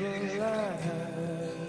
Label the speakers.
Speaker 1: never lie.